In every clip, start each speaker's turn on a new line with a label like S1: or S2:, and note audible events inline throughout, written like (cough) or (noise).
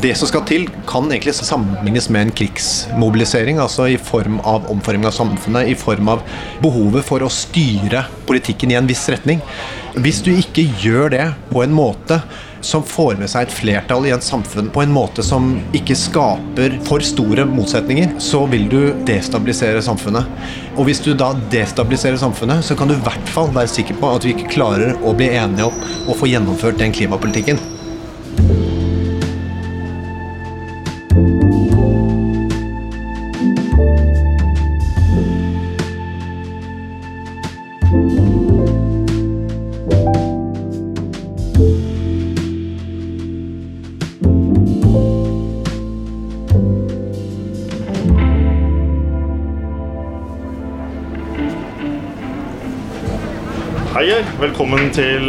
S1: Det som skal til, kan egentlig sammenlignes med en krigsmobilisering. Altså i form av omforming av samfunnet, i form av behovet for å styre politikken i en viss retning. Hvis du ikke gjør det på en måte som får med seg et flertall i en samfunn på en måte som ikke skaper for store motsetninger, så vil du destabilisere samfunnet. Og hvis du da destabiliserer samfunnet, så kan du i hvert fall være sikker på at vi ikke klarer å bli enige om å få gjennomført den klimapolitikken.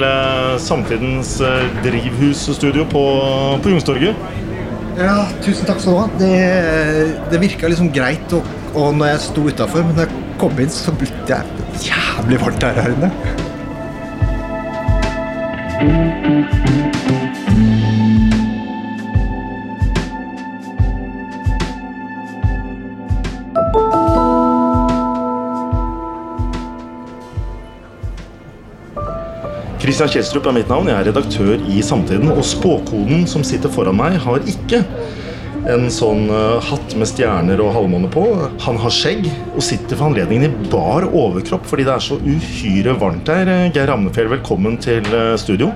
S2: Eh, Samtidens eh, drivhusstudio på, på Youngstorget.
S1: Ja, tusen takk skal du ha. Det, det virka liksom greit og, og når jeg sto utafor, men da jeg kom inn, så ble det jævlig varmt her inne.
S2: Christian Kjelstrup er mitt navn. Jeg er redaktør i Samtiden. Og spåkoden som sitter foran meg, har ikke en sånn uh, hatt med stjerner og halvmåne på. Han har skjegg og sitter for anledningen i bar overkropp fordi det er så uhyre varmt her. Eh, Geir Ramnefjell, velkommen til uh, studio.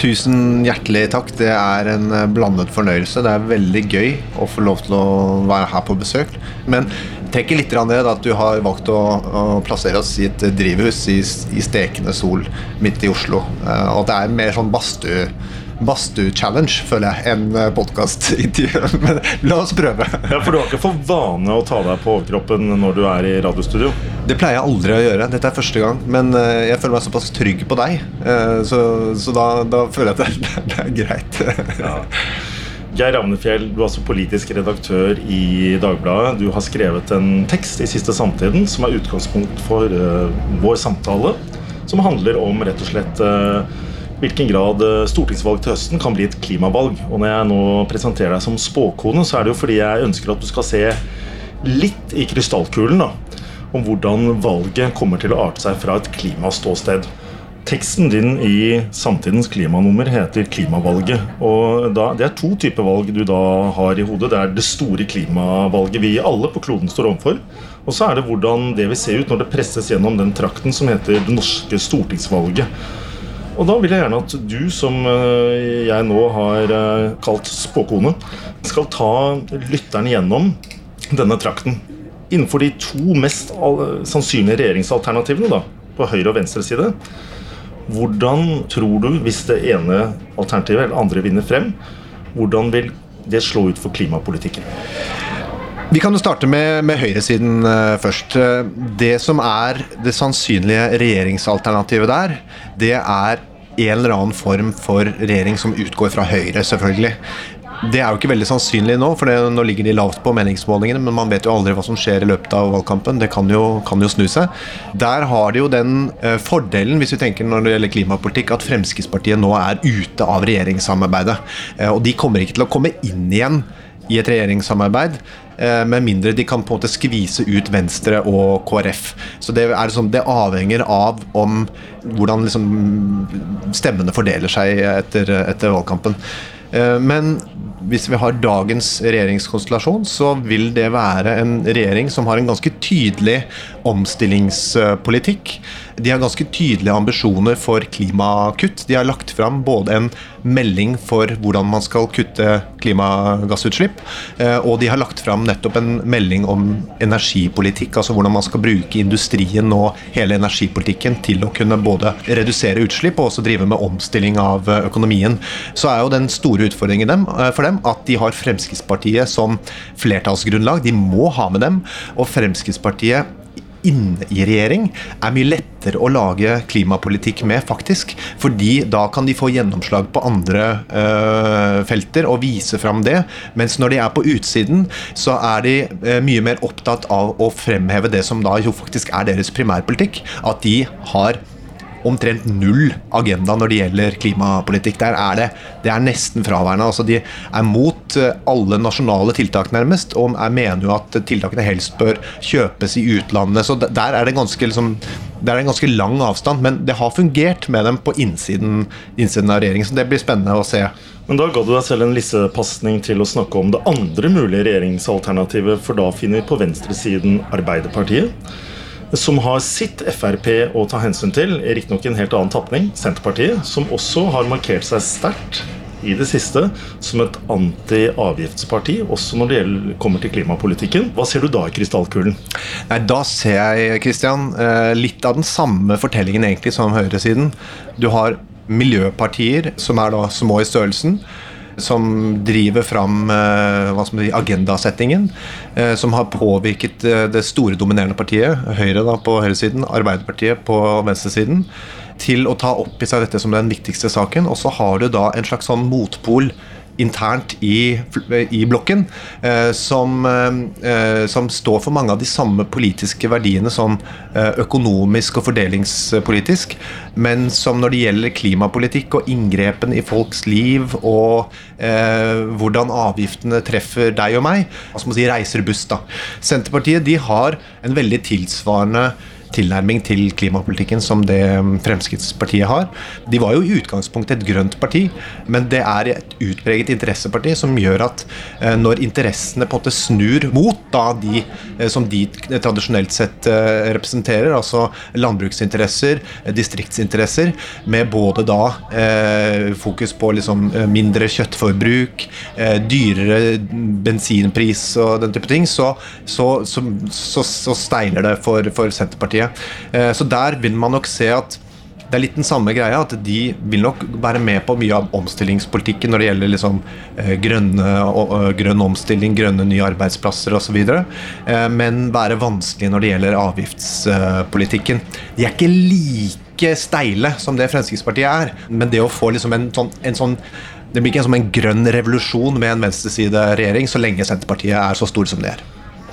S1: Tusen hjertelig takk. Det er en blandet fornøyelse. Det er veldig gøy å få lov til å være her på besøk. Men tenk litt ned at du har valgt å, å plassere oss i et drivhus i, i stekende sol midt i Oslo. Eh, Og det er mer sånn badstue badstue-challenge, føler jeg, enn podkastintervju. (laughs) Men la oss prøve.
S2: Ja, For du har ikke for vane å ta deg på overkroppen når du er i radiostudio?
S1: Det pleier jeg aldri å gjøre. Dette er første gang. Men eh, jeg føler meg såpass trygg på deg, eh, så, så da, da føler jeg at det, (laughs) det er greit.
S2: Ja. Geir Ravnefjell, du er altså politisk redaktør i Dagbladet. Du har skrevet en tekst i Siste Samtiden som er utgangspunkt for uh, vår samtale. Som handler om rett og slett uh, hvilken grad eh, stortingsvalg til høsten kan bli et klimavalg. Og når jeg nå presenterer deg som spåkone, så er det jo fordi jeg ønsker at du skal se litt i krystallkulen da, om hvordan valget kommer til å arte seg fra et klimaståsted. Teksten din i samtidens klimanummer heter 'Klimavalget'. og da, Det er to typer valg du da har i hodet. Det er det store klimavalget vi alle på kloden står overfor. Og så er det hvordan det vil se ut når det presses gjennom den trakten som heter det norske stortingsvalget. Og da vil jeg gjerne at du, som eh, jeg nå har eh, kalt spåkone, skal ta lytterne gjennom denne trakten. Innenfor de to mest sannsynlige regjeringsalternativene, da, på høyre og venstre side, hvordan tror du, hvis det ene alternativet eller andre vinner frem, hvordan vil det slå ut for klimapolitikken?
S1: Vi kan jo starte med, med høyresiden eh, først. Eh, Det som er det sannsynlige regjeringsalternativet der, det er en eller annen form for regjering som utgår fra Høyre, selvfølgelig. Det er jo ikke veldig sannsynlig nå, for det, nå ligger de lavt på meningsmålingene, men man vet jo aldri hva som skjer i løpet av valgkampen. Det kan jo, kan jo snu seg. Der har de jo den eh, fordelen, hvis vi tenker når det gjelder klimapolitikk, at Fremskrittspartiet nå er ute av regjeringssamarbeidet. Eh, og de kommer ikke til å komme inn igjen i et regjeringssamarbeid. eh, Med mindre de kan på en måte skvise ut Venstre og KrF. Så det, liksom, det avhenger av om hvordan liksom stemmene fordeler seg etter, etter valgkampen. Eh, Men hvis vi har dagens regjeringskonstellasjon, så vil det være en regjering som har en ganske tydelig omstillingspolitikk. De har ganske tydelige ambisjoner for klimakutt. De har lagt fram både en melding for hvordan man skal kutte klimagassutslipp, eh, og de har lagt fram nettopp en melding om energipolitikk, altså hvordan man skal bruke industrien og hele energipolitikken til å kunne både redusere utslipp og også drive med omstilling av eh, økonomien. Så er jo den store utfordringen eh, for dem at de har Fremskrittspartiet som flertallsgrunnlag. De må ha med dem. Og Fremskrittspartiet inne i regjering er mye lettere å lage klimapolitikk med, faktisk. Fordi da kan de få gjennomslag på andre øh, felter og vise fram det. Mens når de er på utsiden, så er de øh, mye mer opptatt av å fremheve det som da jo faktisk er deres primærpolitikk. At de har omtrent null agenda når det gjelder klimapolitikk. Der er det, det er nesten fraværende. Altså de er mot eh, alle nasjonale tiltak, nærmest, og jeg mener jo at tiltakene helst bør kjøpes i utlandet. Så der er det ganske, liksom, det er en ganske lang avstand, men det har fungert med dem på innsiden, innsiden av regjeringen. Så det blir spennende å se.
S2: Men da ga du deg selv en lissepasning til å snakke om det andre mulige regjeringsalternativet, for da finner vi på venstresiden Arbeiderpartiet som har sitt Frp å ta hensyn til, riktignok i en helt annen tapning, Senterpartiet, som også har markert seg sterkt i det siste som et anti-avgiftsparti, også når det gjelder, kommer til klimapolitikken. Hva ser du da i krystallkulen?
S1: Nei, Da ser jeg Christian, eh, litt av den samme fortellingen egentlig som høyresiden. Du har miljøpartier som er da små i størrelsen som driver fram eh, som agendasettingen, eh, som har påvirket eh, det store dominerende partiet, Høyre da på høyresiden, Arbeiderpartiet på venstresiden, til å ta opp i seg dette som den viktigste saken. Og så har du da en slags sånn motpol internt i, i blokken, eh, som, eh, som, står for mange av de samme politiske verdiene som eh, økonomisk og fordelingspolitisk, men som når det gjelder klimapolitikk og inngrepen i folks liv og hvordan avgiftene treffer deg og meg, altså må si reiser buss, da. Senterpartiet de har en veldig tilsvarende tilnærming til klimapolitikken som det Fremskrittspartiet har. De var jo i utgangspunktet et grønt parti, men det er et utpreget interesseparti som gjør at eh, når interessene på en måte snur mot da de eh, som de tradisjonelt sett eh, representerer, altså landbruksinteresser, distriktsinteresser, med både da fokus på liksom mindre kjøttforbruk, dyrere bensinpris og den type ting, så, så, så, så steiler det for, for Senterpartiet. Fremskrittspartiet. Eh, så der vil man nok se at det er litt den samme greia, at de vil nok være med på mye av omstillingspolitikken når det gjelder liksom eh, grønne, grønn omstilling, grønne nye arbeidsplasser osv. Eh, men være vanskelig når det gjelder avgiftspolitikken. De er ikke like steile som det Fremskrittspartiet er, men det å få liksom en sånn, en sånn det blir ikke en, som en grønn revolusjon med en venstresideregjering så lenge Senterpartiet er så stor som det er.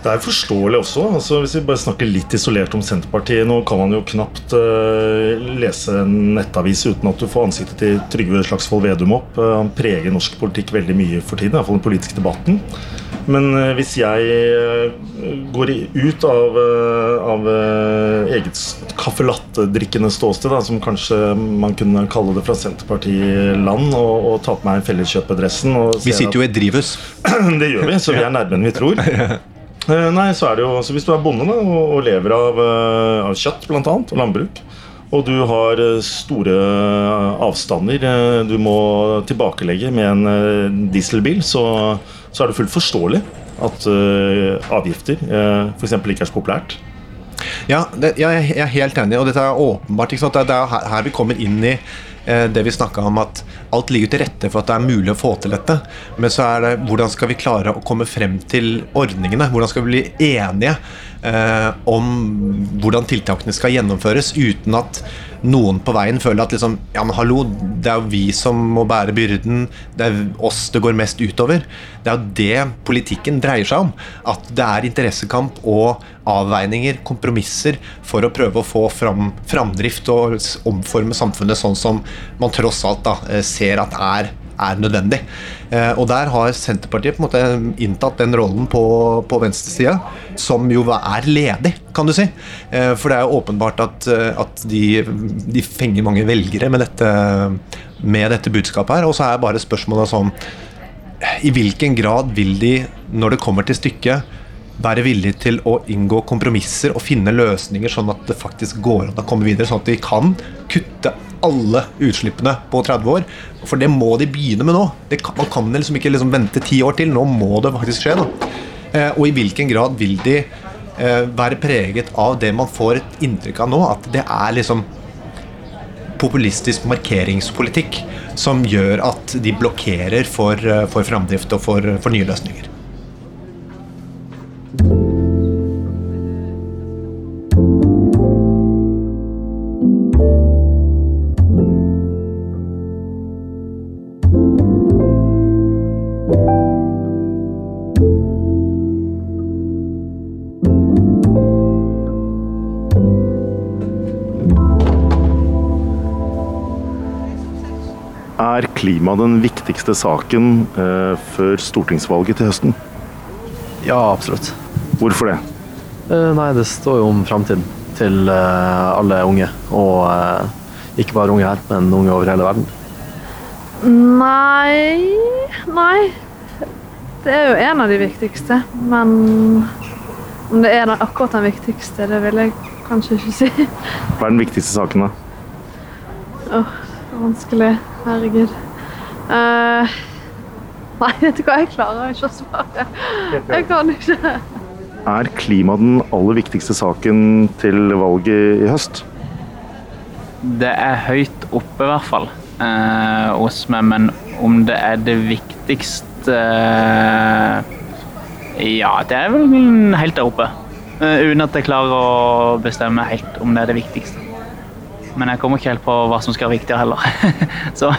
S2: Det er forståelig også. Altså, hvis vi bare snakker litt isolert om Senterpartiet Nå kan man jo knapt uh, lese en nettavis uten at du får ansiktet til Trygve Slagsvold Vedum opp. Uh, han preger norsk politikk veldig mye for tiden, iallfall den politiske debatten. Men uh, hvis jeg går ut av, av eget caffè latte-drikkende ståsted, da, som kanskje man kunne kalle det fra Senterpartiland, og, og ta på meg felleskjøpedressen
S1: Vi sitter jo i drivhus. (clears throat)
S2: det gjør vi, så vi er nærmere enn vi tror. (laughs) Eh, nei, så er det jo, så Hvis du er bonde da, og, lever av, uh, av kjøtt annet, og landbruk, og du har uh, store avstander du må tilbakelegge med en dieselbil, så, så, er det fullt forståelig at avgifter f.eks. ikke er så populært.
S1: Ja, det, jeg er helt enig, og dette er åpenbart. Det er her, vi kommer inn i Eh, det vi snakka om at alt ligger til rette for at det er mulig å få til dette. Men så er det hvordan skal vi klare å komme frem til ordningene? Hvordan skal vi bli enige eh, om hvordan tiltakene skal gjennomføres uten at noen på veien føler at liksom, ja, men hallo, det er jo vi som må bære byrden. Det er oss det går mest utover. Det er jo det politikken dreier seg om. At det er interessekamp og avveininger, kompromisser, for å prøve å få fram framdrift og omforme samfunnet sånn som man tross alt da, eh, ser at er er nødvendig. Eh, og der har Senterpartiet på en måte inntatt den rollen på, på venstresida, som jo er ledig, kan du si. Eh, for det er jo åpenbart at, eh, at de, de, fenger mange velgere med dette, med dette budskapet her. Og så er bare spørsmålet sånn I hvilken grad vil de, når det kommer til stykket, være villige til å inngå kompromisser og finne løsninger sånn at det faktisk går an å komme videre, sånn at de kan kutte alle utslippene på 30 år. For det må de begynne med nå. Kan, man kan liksom ikke liksom vente ti år til. Nå må det faktisk skje. Eh, og i hvilken grad vil de eh, være preget av det man får et inntrykk av nå, at det er liksom populistisk markeringspolitikk som gjør at de blokkerer for, eh, for framdrift og for, for nye løsninger.
S2: Er klima den viktigste saken eh, før stortingsvalget til høsten?
S3: Ja, absolutt.
S2: Hvorfor det?
S3: Eh, nei, det står jo om framtiden til eh, alle unge. Og eh, ikke bare unge her, men unge over hele verden.
S4: Nei Nei. Det er jo en av de viktigste, men om det er akkurat den viktigste, det vil jeg kanskje ikke si.
S2: Hva er den viktigste saken, da?
S4: Åh, er vanskelig. Herregud. Uh, nei, vet du hva, jeg klarer ikke å svare. Jeg kan ikke.
S2: Er klima den aller viktigste saken til valget i høst?
S5: Det er høyt oppe, i hvert fall, eh, hos meg. Men om det er det viktigste Ja, det er vel helt der oppe. Eh, uten at jeg klarer å bestemme helt om det er det viktigste. Men jeg kommer ikke helt på hva som skal være viktigere heller. (laughs) Så,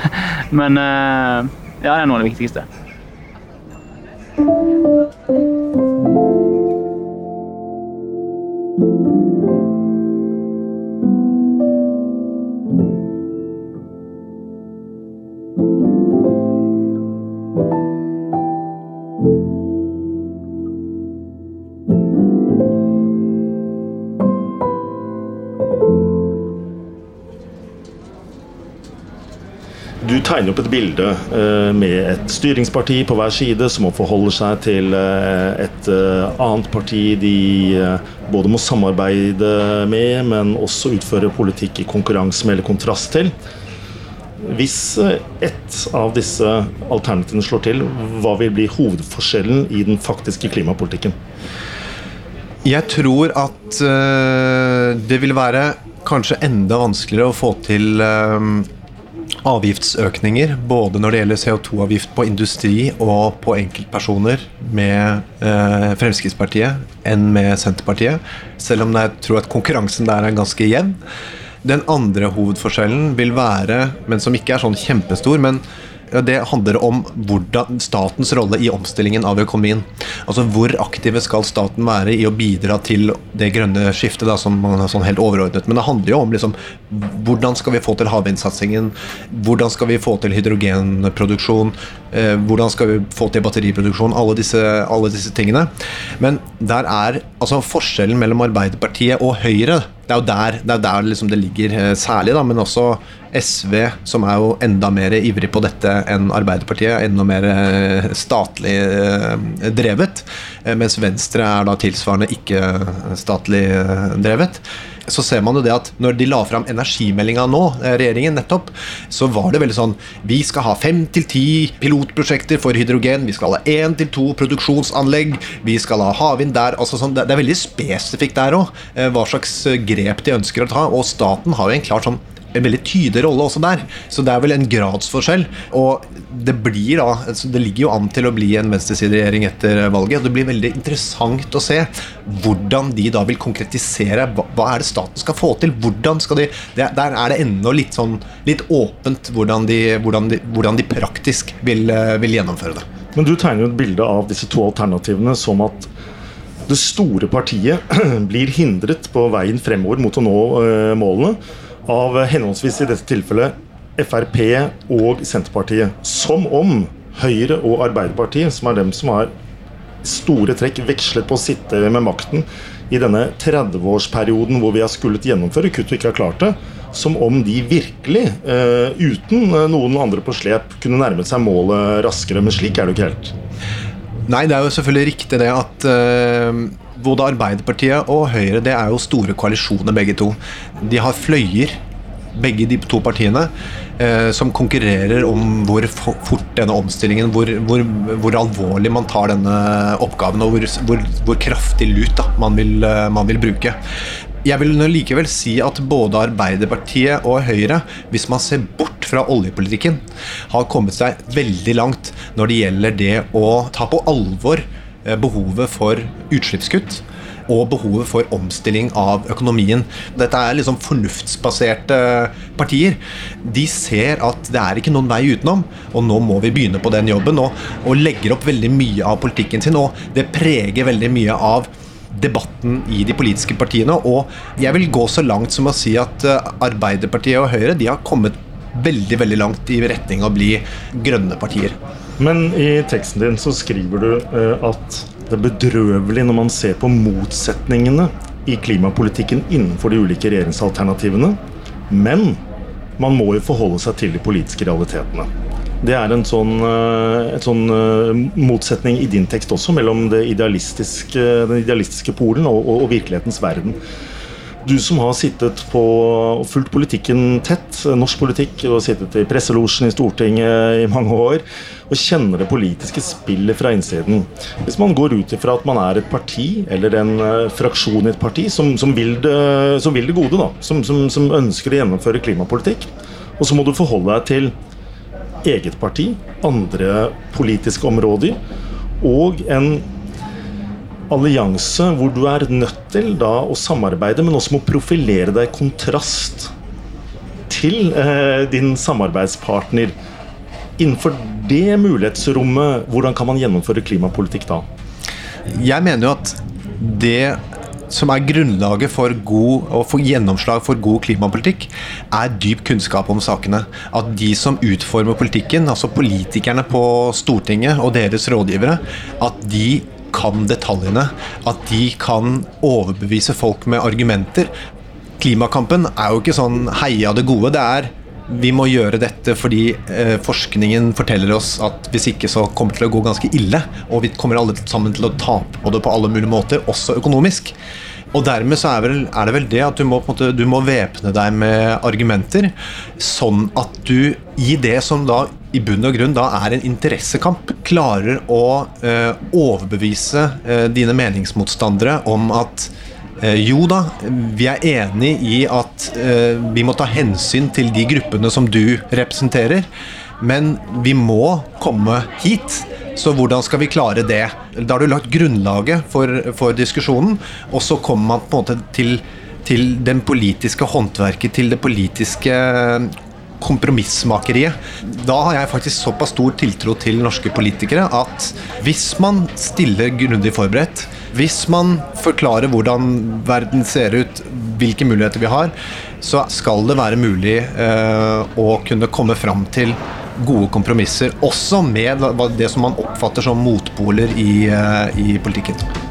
S5: men eh, ja, det er noe av det viktigste.
S2: Du tegner opp et bilde eh, med et styringsparti på hver side som må forholde seg til eh, et eh, annet parti de både må samarbeide med, men også utføre politikk i konkurranse med eller kontrast til. Hvis eh, ett av disse alternativene slår til, hva vil bli hovedforskjellen i den faktiske klimapolitikken?
S1: Jeg tror at eh, det vil være kanskje enda vanskeligere å få til eh, avgiftsøkninger, både når det gjelder CO2-avgift på industri og på enkeltpersoner med eh, Fremskrittspartiet, enn med Senterpartiet. Selv om jeg tror at konkurransen der er ganske jevn. Den andre hovedforskjellen vil være, men som ikke er sånn kjempestor, men det handler om hvordan statens rolle i omstillingen av økonomien. Altså Hvor aktive skal staten være i å bidra til det grønne skiftet, da, som sånn helt overordnet. Men det handler jo om liksom, hvordan skal vi få til havvindsatsingen, hvordan skal vi få til hydrogenproduksjon, eh, hvordan skal vi få til batteriproduksjon, alle disse, alle disse tingene. Men der er altså forskjellen mellom Arbeiderpartiet og Høyre det er jo der det, er der liksom det ligger eh, særlig, da, men også SV, som er jo enda mer ivrig på dette enn Arbeiderpartiet. Enda mer eh, statlig eh, drevet. Mens Venstre er da tilsvarende ikke statlig drevet så ser man jo det at når de la fram energimeldinga nå, regjeringen nettopp, så var det veldig sånn Vi skal ha fem til ti pilotprosjekter for hydrogen. Vi skal ha én til to produksjonsanlegg. Vi skal ha havvind der. altså sånn, Det er veldig spesifikt der òg, hva slags grep de ønsker å ta. Og staten har jo en klart sånn en veldig tydelig rolle også der. Så det er vel en gradsforskjell. Og det blir da altså Det ligger jo an til å bli en venstresideregjering etter valget. Det blir veldig interessant å se hvordan de da vil konkretisere hva, hva er det staten skal få til. Hvordan skal de Der er det ennå litt sånn litt åpent hvordan de, hvordan de, hvordan de praktisk vil, vil gjennomføre det.
S2: Men du tegner jo et bilde av disse to alternativene som at det store partiet (clears throat) blir hindret på veien fremover mot å nå målene av henholdsvis i dette tilfellet Frp og Senterpartiet. Som om Høyre og Arbeiderpartiet, som er dem som har store trekk vekslet på å sitte med makten i denne 30-årsperioden hvor vi har skullet gjennomføre kutt og ikke har klart det, som om de virkelig, uh, uten noen andre på slep, kunne nærmet seg målet raskere. Men slik er det jo ikke helt.
S1: Nei, det er jo selvfølgelig riktig det at uh, både Arbeiderpartiet og Høyre det er jo store koalisjoner, begge to. De har fløyer, begge de to partiene, eh, som konkurrerer om hvor fort denne omstillingen hvor, hvor, hvor, alvorlig man tar denne oppgaven, og hvor, hvor kraftig lut da, man, vil, eh, man vil bruke. Jeg vil likevel si at både Arbeiderpartiet og Høyre, hvis man ser bort fra oljepolitikken, har kommet seg veldig langt når det gjelder det å ta på alvor behovet for utslippskutt og behovet for omstilling av økonomien. Dette er liksom fornuftsbaserte partier. De ser at det er ikke noen vei utenom, og nå må vi begynne på den jobben. Og, og legger opp veldig mye av politikken sin, og det preger veldig mye av debatten i de politiske partiene. Og jeg vil gå så langt som å si at eh, Arbeiderpartiet og Høyre de har kommet veldig veldig langt i retning av å bli grønne partier.
S2: Men i teksten din så skriver du eh, at det er bedrøvelig når man ser på motsetningene i klimapolitikken innenfor de ulike regjeringsalternativene. Men man må jo forholde seg til de politiske realitetene. Det er en sånn, et sånn eh, motsetning i din tekst også, mellom idealistiske, den idealistiske Polen og, og, og virkelighetens verden. Du som har sittet på og fulgt politikken tett, norsk politikk, og sittet i presselosjen i Stortinget i mange år, og kjenner det politiske spillet fra innsiden. Hvis man går ut ifra at man er et parti, eller en uh, fraksjon i et parti, som, som, vil, det, som vil, det, gode, da, som, som ønsker å gjennomføre klimapolitikk, og så må du forholde deg til eget parti, andre politiske områder, og en allianse hvor du er nødt til da å samarbeide, men også må profilere deg i kontrast til eh, din samarbeidspartner. Innenfor det mulighetsrommet, hvordan kan man gjennomføre klimapolitikk da?
S1: Jeg mener jo at det som er grunnlaget for god, og for gjennomslag for god klimapolitikk, er dyp kunnskap om sakene. At de som utformer politikken, altså politikerne på Stortinget og deres rådgivere, at de kan detaljene. At de kan overbevise folk med argumenter. Klimakampen er jo ikke sånn heia det gode. Det er vi må gjøre dette fordi eh, forskningen forteller oss at hvis ikke så kommer det til å gå ganske ille. Og vi kommer alle sammen til å tape på det på alle mulige måter, også økonomisk. Og dermed så er, vel, er, det vel det at du må, måte, du må væpne deg med argumenter, sånn at du i det som da i bunn og grunn da er en interessekamp, klarer å eh, overbevise eh, dine meningsmotstandere om at eh, jo da, vi er enig i at eh, vi må ta hensyn til de gruppene som du representerer, men vi må komme hit. Så hvordan skal vi klare det? Da har du lagt grunnlaget for, for diskusjonen, og så kommer man på en måte til, til den politiske håndverket, til det politiske kompromissmakeriet. Da har jeg faktisk såpass stor tiltro til norske politikere at hvis man stiller grundig forberedt, hvis man forklarer hvordan verden ser ut, hvilke muligheter vi har, så skal det være mulig eh, å kunne komme fram til gode kompromisser, også med det som man oppfatter som motpoler i, eh, i politikken.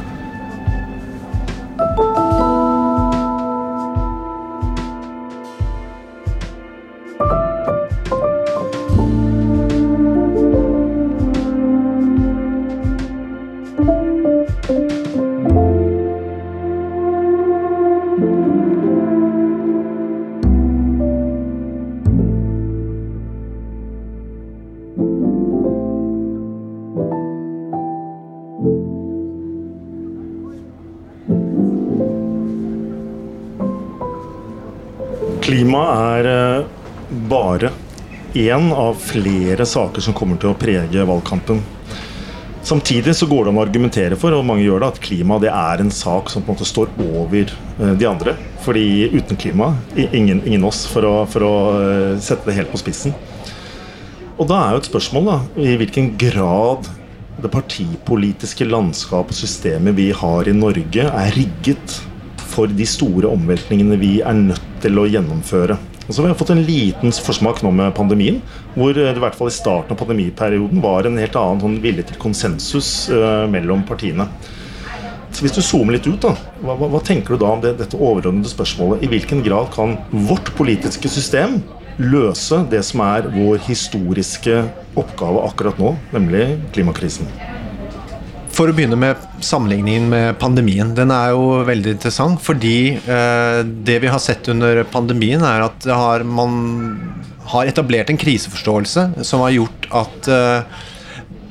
S2: Klima er eh, bare én av flere saker som kommer til å prege valgkampen. Samtidig så går det an å argumentere for, og mange gjør det, at klima det er en sak som på en måte står over eh, de andre. Fordi uten klima, ingen, ingen oss, for å, for å, eh, sette det helt på spissen. Og da er jo et spørsmål da, i hvilken grad det partipolitiske landskapet og systemet vi har i Norge, er rigget for de store omveltningene vi er nødt til å gjennomføre. Og så har vi fått en liten forsmak nå med pandemien, hvor det i hvert fall i starten av pandemiperioden var en helt annen sånn vilje til konsensus uh, mellom partiene. Så Hvis du zoomer litt ut, da, hva, hva, hva tenker du da om det, dette overordnede spørsmålet? I hvilken grad kan vårt politiske system løse det som er vår historiske oppgave akkurat nå, nemlig klimakrisen?
S1: For å begynne med sammenligningen med pandemien. Den er jo veldig interessant fordi eh, det vi har sett under pandemien, er at har, man har etablert en kriseforståelse som har gjort at eh,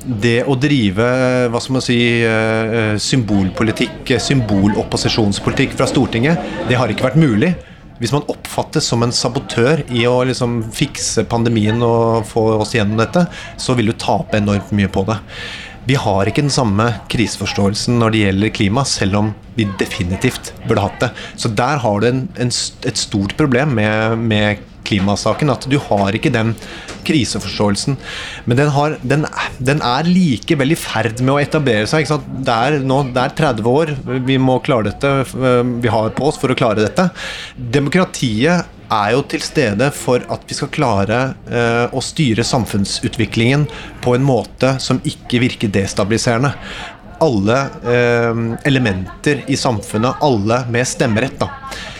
S1: det å drive hva skal man si, eh, symbolpolitikk, symbolopposisjonspolitikk fra Stortinget, det har ikke vært mulig. Hvis man oppfattes som en sabotør i å liksom fikse pandemien og få oss gjennom dette, så vil du tape enormt mye på det. Vi har ikke den samme kriseforståelsen når det gjelder klima, selv om vi definitivt burde hatt det. Så der har du en, en, et stort problem med, med, klimasaken. At du har ikke den kriseforståelsen. Men den, har, den, den er likevel i ferd med å etablere seg. Det er, nå, det er 30 år vi må klare dette, vi har på oss for å klare dette. Demokratiet er jo til stede for at vi skal klare eh, å styre samfunnsutviklingen på en måte som ikke virker destabiliserende. Alle eh, elementer i samfunnet, alle med stemmerett, da,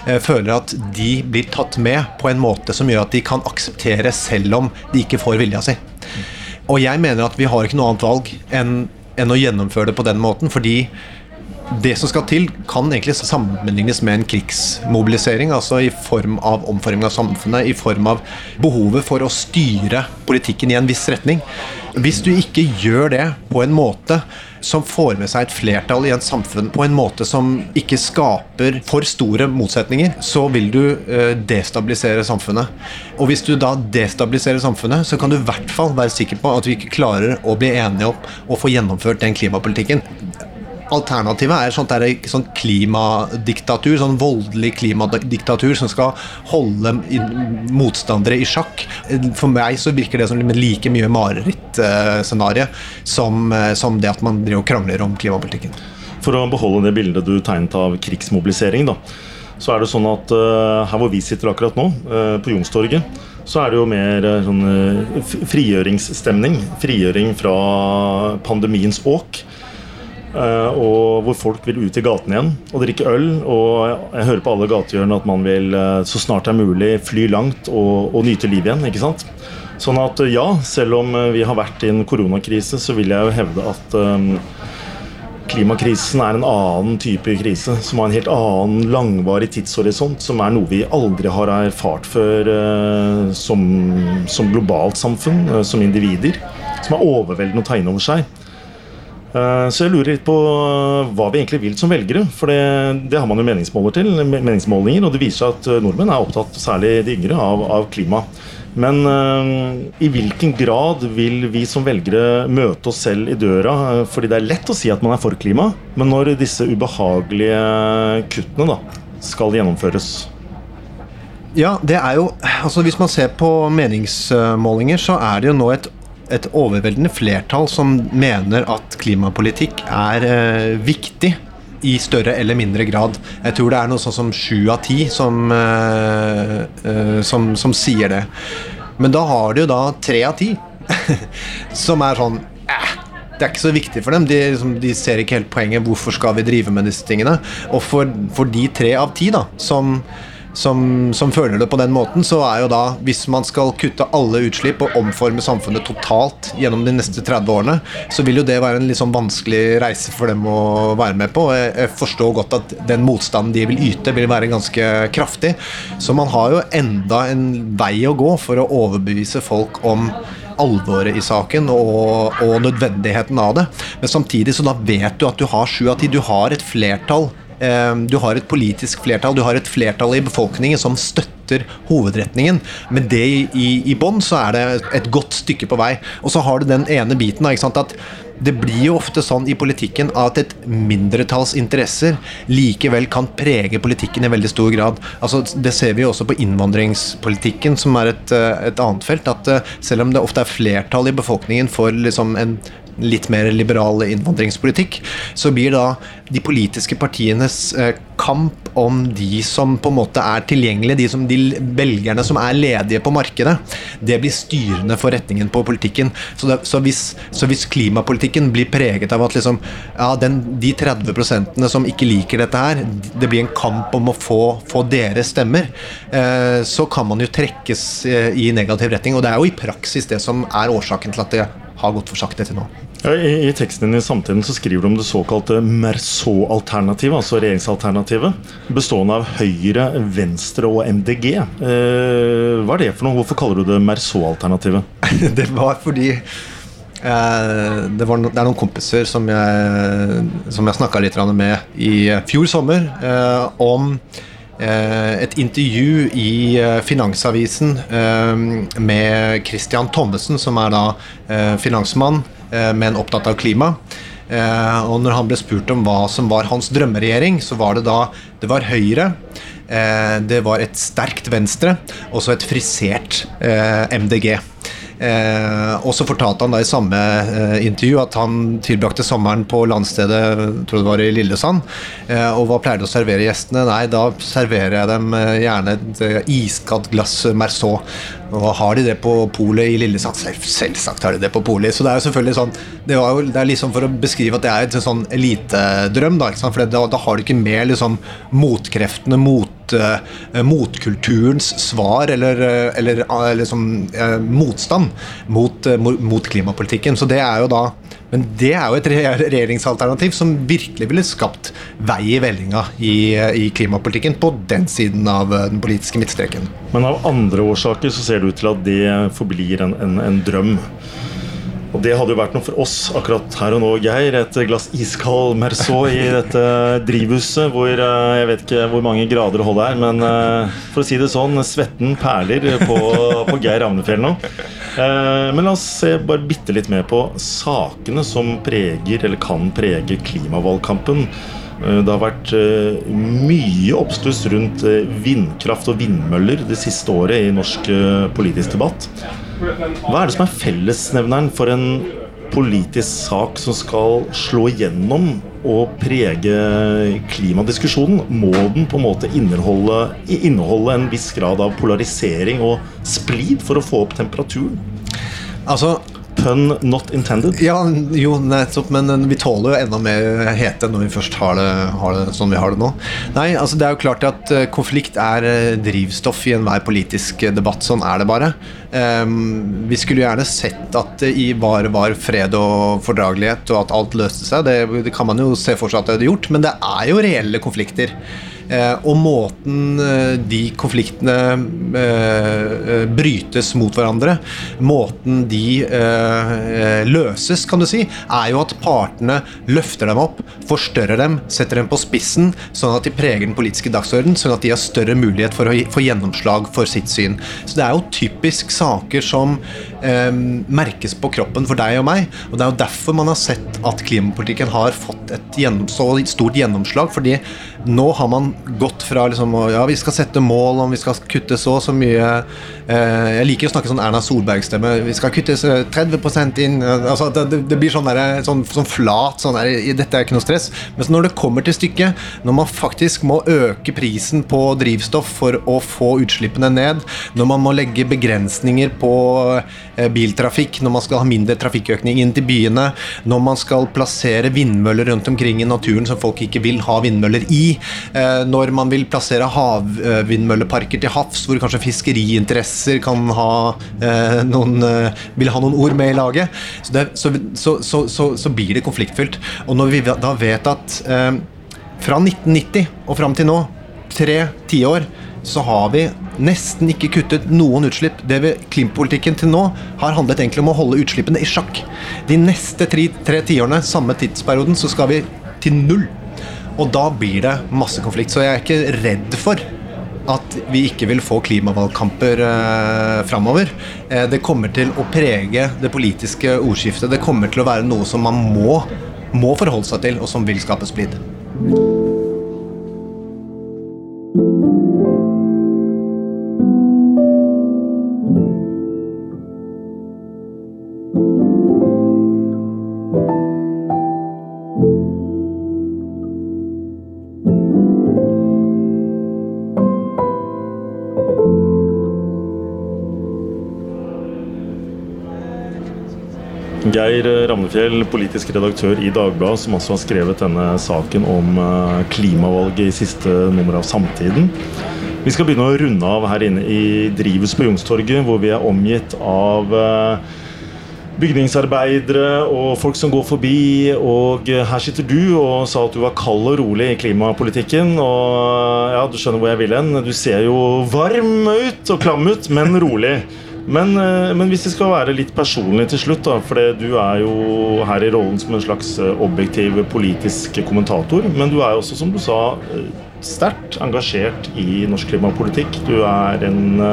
S1: eh, føler at de blir tatt med på en måte som gjør at de kan akseptere selv om de ikke får vilja si. Og jeg mener at vi har ikke noe annet valg enn, enn å gjennomføre det på den måten, fordi det som skal til, kan egentlig sammenlignes med en krigsmobilisering. Altså i form av omforming av samfunnet, i form av behovet for å styre politikken i en viss retning. Hvis du ikke gjør det på en måte som får med seg et flertall i et samfunn på en måte som ikke skaper for store motsetninger, så vil du eh, destabilisere samfunnet. Og hvis du da destabiliserer samfunnet, så kan du i hvert fall være sikker på at vi ikke klarer å bli enige om å få gjennomført den klimapolitikken. Alternativet er sånt der, sånn klimadiktatur, sånn voldelig klimadiktatur som skal holde motstandere i sjakk. For meg så virker det som like mye marerittscenario som, som det at man driver krangler om klimapolitikken.
S2: For å beholde det bildet du tegnet av krigsmobilisering, da, så er det sånn at uh, her hvor vi sitter akkurat nå, uh, på Youngstorget, så er det jo mer uh, sånn frigjøringsstemning. Frigjøring fra pandemiens åk. Eh, og hvor folk vil ut i gatene igjen og drikke øl. Og jeg hører på alle gatehjørnene at man vil eh, så snart det er mulig fly langt og, og nyte livet igjen. ikke sant? Sånn at eh, ja, selv om vi har vært i en koronakrise, så vil jeg jo hevde at um, klimakrisen er en annen type krise, som har en helt annen langvarig tidshorisont, som er noe vi aldri har erfart før uh, som, som globalt samfunn, uh, som individer. Som er overveldende å ta inn over seg. Eh, så jeg lurer litt på eh, hva vi egentlig vil som velgere. For det, det har man jo meningsmåler til, meningsmålinger, og det viser seg at eh, nordmenn er opptatt, særlig de yngre, av, av klima. Men i hvilken grad vil vi som velgere møte oss selv i døra? Fordi det er lett å si at man er for klima, men når disse ubehagelige kuttene da, skal gjennomføres?
S1: Ja, det er jo Altså Hvis man ser på meningsmålinger, så er det jo nå et et overveldende flertall som mener at klimapolitikk er eh, viktig i større eller mindre grad. Jeg tror det er noe sånn som sju av ti som, eh, eh, som, som, sier det. Men da har du jo da tre av ti (laughs) som er sånn det er ikke så viktig for dem. De, de, ser ikke helt poenget. Hvorfor skal vi drive med disse tingene? Og for, for de tre av ti da, som som, som, føler det på den måten, så er jo da Hvis man skal kutte alle utslipp og omforme samfunnet totalt gjennom de neste 30 årene, så vil jo det være en litt sånn vanskelig reise for dem å være med på. Jeg, jeg forstår godt at den motstanden de vil yte, vil være ganske kraftig. Så man har jo enda en vei å gå for å overbevise folk om alvoret i saken og, og nødvendigheten av det. Men samtidig så da vet du at du har sju av ti. Du har et flertall du har et politisk flertall, du har et flertall i befolkningen som støtter hovedretningen. Men det i, i bånn så er det et godt stykke på vei. Og så har du den ene biten at det blir jo ofte sånn i politikken at et mindretalls interesser likevel kan prege politikken i veldig stor grad. Altså, det ser vi jo også på innvandringspolitikken, som er et, eh, et annet felt. At eh, selv om det ofte er flertall i befolkningen for liksom en litt mer liberal innvandringspolitikk, så blir da de politiske partienes eh, kamp om de som på en måte er tilgjengelige, de, som, de velgerne som er ledige på markedet, det blir styrende for retningen på politikken. Så, det, så, hvis, så hvis, klimapolitikken blir preget av at liksom, ja, den, de 30 som ikke liker dette her, det blir en kamp om å få, få deres stemmer, eh, så kan man jo trekkes eh, i negativ retning. Og det er jo i praksis det som er årsaken til at det har gått for sakte til nå.
S2: Ja, i, I teksten din i Samtiden så skriver du om det såkalte Merceau-alternativet, altså regjeringsalternativet, bestående av Høyre, Venstre og MDG. Eh, hva er det for noe? Hvorfor kaller du det Merceau-alternativet? (laughs)
S1: det var fordi eh, det, var no, det, er noen kompiser som jeg, som jeg snakka litt med i fjor sommer eh, om eh, et intervju i eh, Finansavisen eh, med Christian Thommessen, som er da finansmann men opptatt av klima. Eh, og når han ble spurt om hva som var hans drømmeregjering, så var det da det var Høyre, eh, det var et sterkt Venstre og så et frisert MDG. Eh, og så fortalte han da i samme eh, intervju at han tilbrakte sommeren på landstedet tror det var i Lillesand. Eh, og hva pleide å servere gjestene? Nei, da serverer jeg dem eh, gjerne et eh, iskaldt glass Merceau. Og har de det på polet i Lillesand? Selv, selvsagt har de det på polet. Så det er jo selvfølgelig sånn Det, jo, det er liksom for å beskrive at det er et sånn elitedrøm, da. For da, da har du ikke med liksom motkreftene, mot motkulturens svar eller, eller, eller som, eh, motstand mot, mot, klimapolitikken. Så det er jo da Men det er jo et regjeringsalternativ som virkelig ville skapt vei i vellinga i, i klimapolitikken på den siden av den politiske midtstreken.
S2: Men av andre årsaker så ser det ut til at det forblir en, en, en drøm. Og det hadde jo vært noe for oss akkurat her og nå, Geir. Et glass iskald Merceau i dette drivhuset hvor eh, jeg vet ikke hvor mange grader det holder her, men eh, for å si det sånn, svetten perler på, på Geir Ravnefjell nå. Eh, men la oss se bare bitte litt mer på sakene som preger, eller kan prege, klimavalgkampen. Det har vært mye oppstuss rundt vindkraft og vindmøller det siste året i norsk politisk debatt. Hva er det som er fellesnevneren for en politisk sak som skal slå igjennom og prege klimadiskusjonen? Må den på en måte inneholde, inneholde en viss grad av polarisering og splid for å få opp temperaturen?
S1: Altså,
S2: Pun not intended.
S1: Ja, jo, nettopp, men eh, vi tåler jo enda mer hete når vi først har det, har det sånn vi har det nå. Nei, altså det er jo klart at eh, konflikt er eh, drivstoff i enhver politisk debatt. Sånn er det bare. Um, vi skulle gjerne sett at det bare var fred og fordragelighet, og at alt løste seg. Det, det kan man jo se for seg at det hadde gjort, men det er jo reelle konflikter. Eh, og måten eh, de konfliktene eh, brytes mot hverandre, måten de løses, kan du si, er jo at partene løfter dem opp, forstørrer dem, setter dem på spissen, sånn at de preger den politiske dagsorden, sånn at de har større mulighet for å få gjennomslag for sitt syn. Så det er jo typisk saker som merkes på kroppen for deg og meg. Og det er jo derfor man har sett at klimapolitikken har fått et så stort gjennomslag. fordi nå har man gått fra liksom, ja, vi skal sette mål om vi skal kutte så og så mye Jeg liker å snakke sånn Erna Solberg-stemme. Vi skal kutte 30% inn altså, det, det, blir sånn, der, sånn, sånn flat sånn der, Dette er ikke noe stress. Men når det kommer til stykket, når man faktisk må øke prisen på drivstoff for å få utslippene ned, når man må legge begrensninger på eh, biltrafikk, når man skal ha mindre trafikkøkning inn til byene, når man skal plassere vindmøller rundt omkring i naturen som folk ikke vil ha vindmøller i, Eh, når man vil plassere havvindmølleparker til havs, hvor kanskje fiskeriinteresser kan ha eh, noen, eh, vil ha noen ord med i laget, så, det, så, så, så blir det konfliktfylt. Og når vi da vet at fra 1990 og fram til nå, tre tiår, så har vi nesten ikke kuttet noen utslipp. Det ved klimapolitikken til nå har handlet egentlig om å holde utslippene i sjakk. De neste tre, tre tiårene, samme tidsperioden, så skal vi til null. Og da blir det masse konflikt. Så jeg er ikke redd for at vi ikke vil få klimavalgkamper eh, framover. Eh, det kommer til å prege det politiske ordskiftet. Det kommer til å være noe som man må, må forholde seg til, og som vil skape splid.
S2: Geir Ramnefjell, politisk redaktør i Dagbladet, som også har skrevet denne saken om eh, klimavalget i siste nummer av Samtiden. Vi skal begynne å runde av her inne i drivhuset på Youngstorget, hvor vi er omgitt av eh, bygningsarbeidere og folk som går forbi. Og her sitter du og sa at du var kald og rolig i klimapolitikken. Og ja, du skjønner hvor jeg vil hen. Du ser jo varm ut og klam ut, men rolig. Men, eh, men, hvis vi skal være litt personlig til slutt, da, for du er jo her i rollen som en slags eh, objektiv politisk kommentator, men du er jo også, som du sa, eh, sterkt engasjert i norsk klimapolitikk. Du er en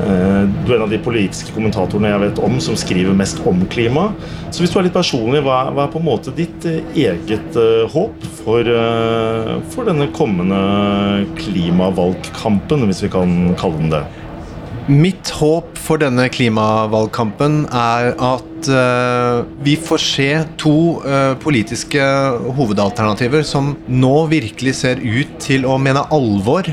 S2: du er en av de politiske kommentatorene jeg vet om som skriver mest om klima. Så hvis du er litt personlig, hva er, hva er på en måte ditt eget håp for, for denne kommende klimavalgkampen, hvis vi kan kalle den det?
S1: Mitt håp for denne klimavalgkampen er at uh, vi får se to uh, politiske hovedalternativer som nå virkelig ser ut til å mene alvor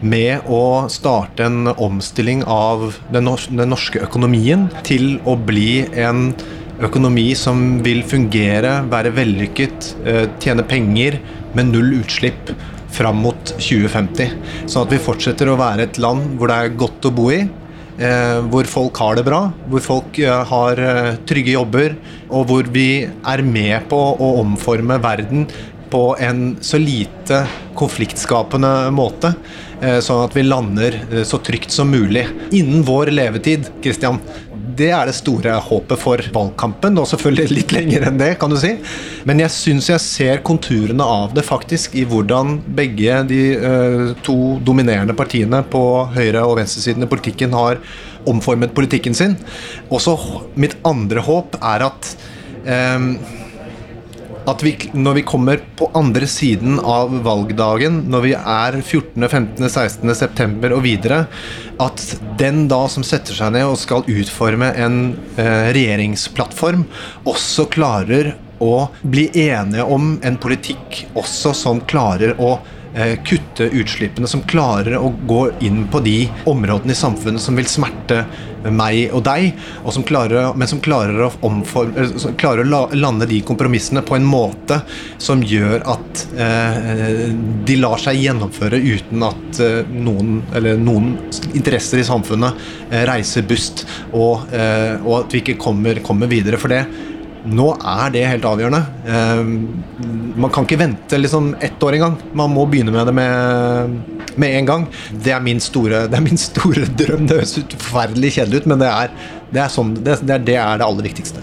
S1: med å starte en omstilling av den, norske økonomien til å bli en økonomi som vil fungere, være vellykket, uh, tjene penger med null utslipp fram mot 2050. Sånn at vi fortsetter å være et land hvor det er godt å bo i. Eh, hvor folk har det bra, hvor folk eh, har eh, trygge jobber, og hvor vi er med på å omforme verden på en så lite konfliktskapende måte. Eh, sånn at vi lander eh, så trygt som mulig innen vår levetid. Christian det er det store håpet for valgkampen, og selvfølgelig litt lenger enn det, kan du si. Men jeg syns jeg ser konturene av det faktisk i hvordan begge de uh, to dominerende partiene på høyre- og venstresiden i politikken har omformet politikken sin. Også mitt andre håp er at um, at vi, når vi kommer på andre siden av valgdagen, når vi er 14., 15., 16. september og videre, at den da som setter seg ned og skal utforme en eh, regjeringsplattform, også klarer å bli enige om en politikk også som klarer å kutte utslippene, som klarer å gå inn på de områdene i samfunnet som vil smerte meg og deg, og som klarer, men som klarer å, omforme, eh, klarer å lande de kompromissene på en måte som gjør at eh, de lar seg gjennomføre uten at eh, noen, eller noen interesser i samfunnet eh, reiser bust, og, eh, og, at vi ikke kommer, kommer videre. For det nå er det helt avgjørende. Uh, man kan ikke vente liksom ett år engang. Man må begynne med det med, med en gang. Det er, store, (laughs) det er, min store, drøm. Det høres forferdelig kjedelig ut, men det er det, er sånn, det, er, det er det aller viktigste.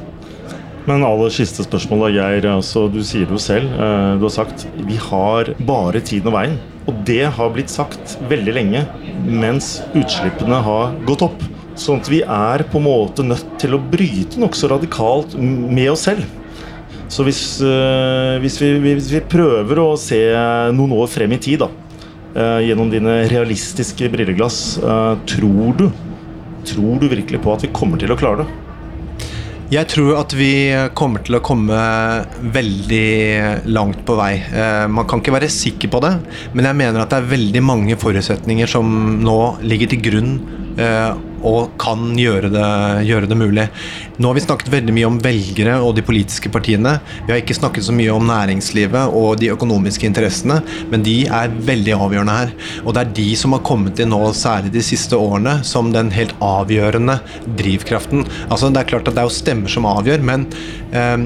S2: Men aller siste spørsmål, da, Geir. Altså, du sier det jo selv. Uh, du har sagt vi har bare tiden og veien. Og det har blitt sagt veldig lenge mens utslippene har gått opp. Sånn at vi er på en måte nødt til å bryte nokså radikalt med oss selv. Så hvis, uh, hvis, vi, hvis, vi, prøver å se noen år frem i tid, da, uh, gjennom dine realistiske brilleglass, uh, tror du Tror du virkelig på at vi kommer til å klare det?
S1: Jeg tror at vi kommer til å komme veldig langt på vei. Man kan ikke være sikker på det, men jeg mener at det er veldig mange forutsetninger som nå ligger til grunn og kan gjøre det, gjøre det, mulig. Nå har vi snakket veldig mye om velgere og de politiske partiene. Vi har ikke snakket så mye om næringslivet og de økonomiske interessene, men de er veldig avgjørende her. Og det er de som har kommet inn nå, særlig de siste årene, som den helt avgjørende drivkraften. Altså Det er klart at det er jo stemmer som avgjør, men, eh,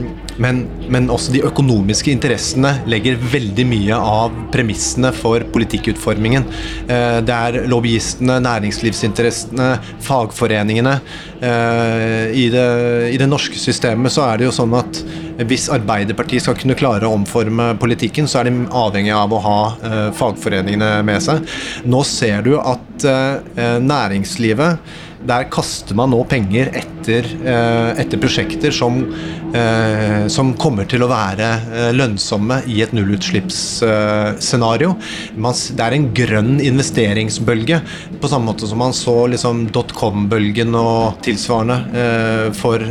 S1: men, men også de økonomiske interessene legger veldig mye av premissene for politikkutformingen. Eh, det er lobbyistene, næringslivsinteressene, fagforeningene. Eh, I det, I det norske systemet så er det jo sånn at hvis Arbeiderpartiet skal kunne klare å omforme politikken, så er de avhengig av å ha eh, fagforeningene med seg. Nå ser du at næringslivet der kaster man nå penger etter, eh, etter prosjekter som, eh, som, kommer til å være eh, lønnsomme i et nullutslippsscenario. Det er en grønn investeringsbølge, på samme måte som man så liksom dotcom-bølgen og tilsvarende for,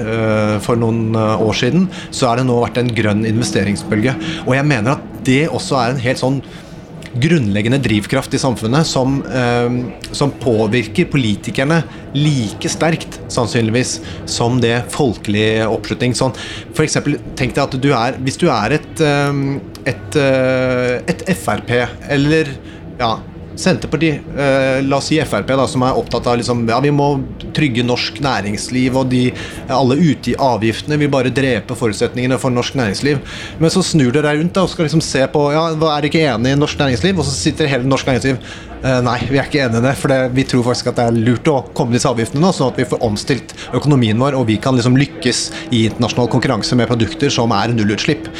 S1: for noen år siden. Så har det nå vært en grønn investeringsbølge. Og jeg mener at det også er en helt sånn grunnleggende drivkraft i samfunnet som, eh, som påvirker politikerne like sterkt, sannsynligvis, som det folkelige oppslutning. Sånn, for eksempel, tenk deg at du er Hvis du er et, eh, et, eh, et Frp, eller ja, Senterpartiet, eh, la oss si Frp, da, som er opptatt av liksom, ja, vi må trygge norsk næringsliv, og de, alle ute i avgiftene vil bare drepe forutsetningene for norsk næringsliv. Men så snur dere rundt da, og skal liksom se på ja, er ikke enig i norsk næringsliv, og så sitter hele norsk næringsliv eh, Nei, vi er ikke enig i det, for det, vi tror faktisk at det er lurt å komme disse avgiftene nå, sånn at vi får omstilt økonomien vår, og vi kan liksom lykkes i internasjonal konkurranse med produkter som er nullutslipp.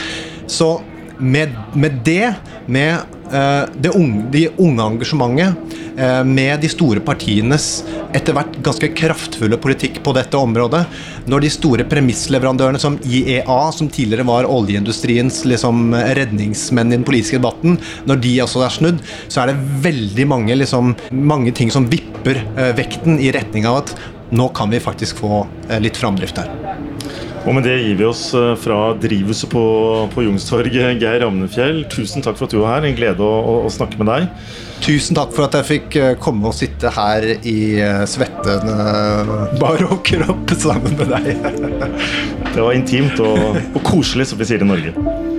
S1: Så med, med det, med uh, det unge, de unge engasjementet, uh, med de store partienes etter hvert ganske kraftfulle politikk på dette området, når de store premissleverandørene som IEA, som tidligere var oljeindustriens liksom, redningsmenn i den politiske debatten, når de også er snudd, så er det veldig mange, liksom, mange ting som vipper uh, vekten i retning av at nå kan vi faktisk få litt framdrift her.
S2: Og med det gir vi oss eh, fra drivhuset på, på Youngstorget. Geir Ramnefjell. tusen takk for at du var her. En glede å, å, å, snakke med deg.
S1: Tusen takk for at jeg fikk eh, komme og sitte her i svettende bar overkropp sammen med deg. (laughs)
S2: det var intimt og, og koselig, som vi sier i Norge.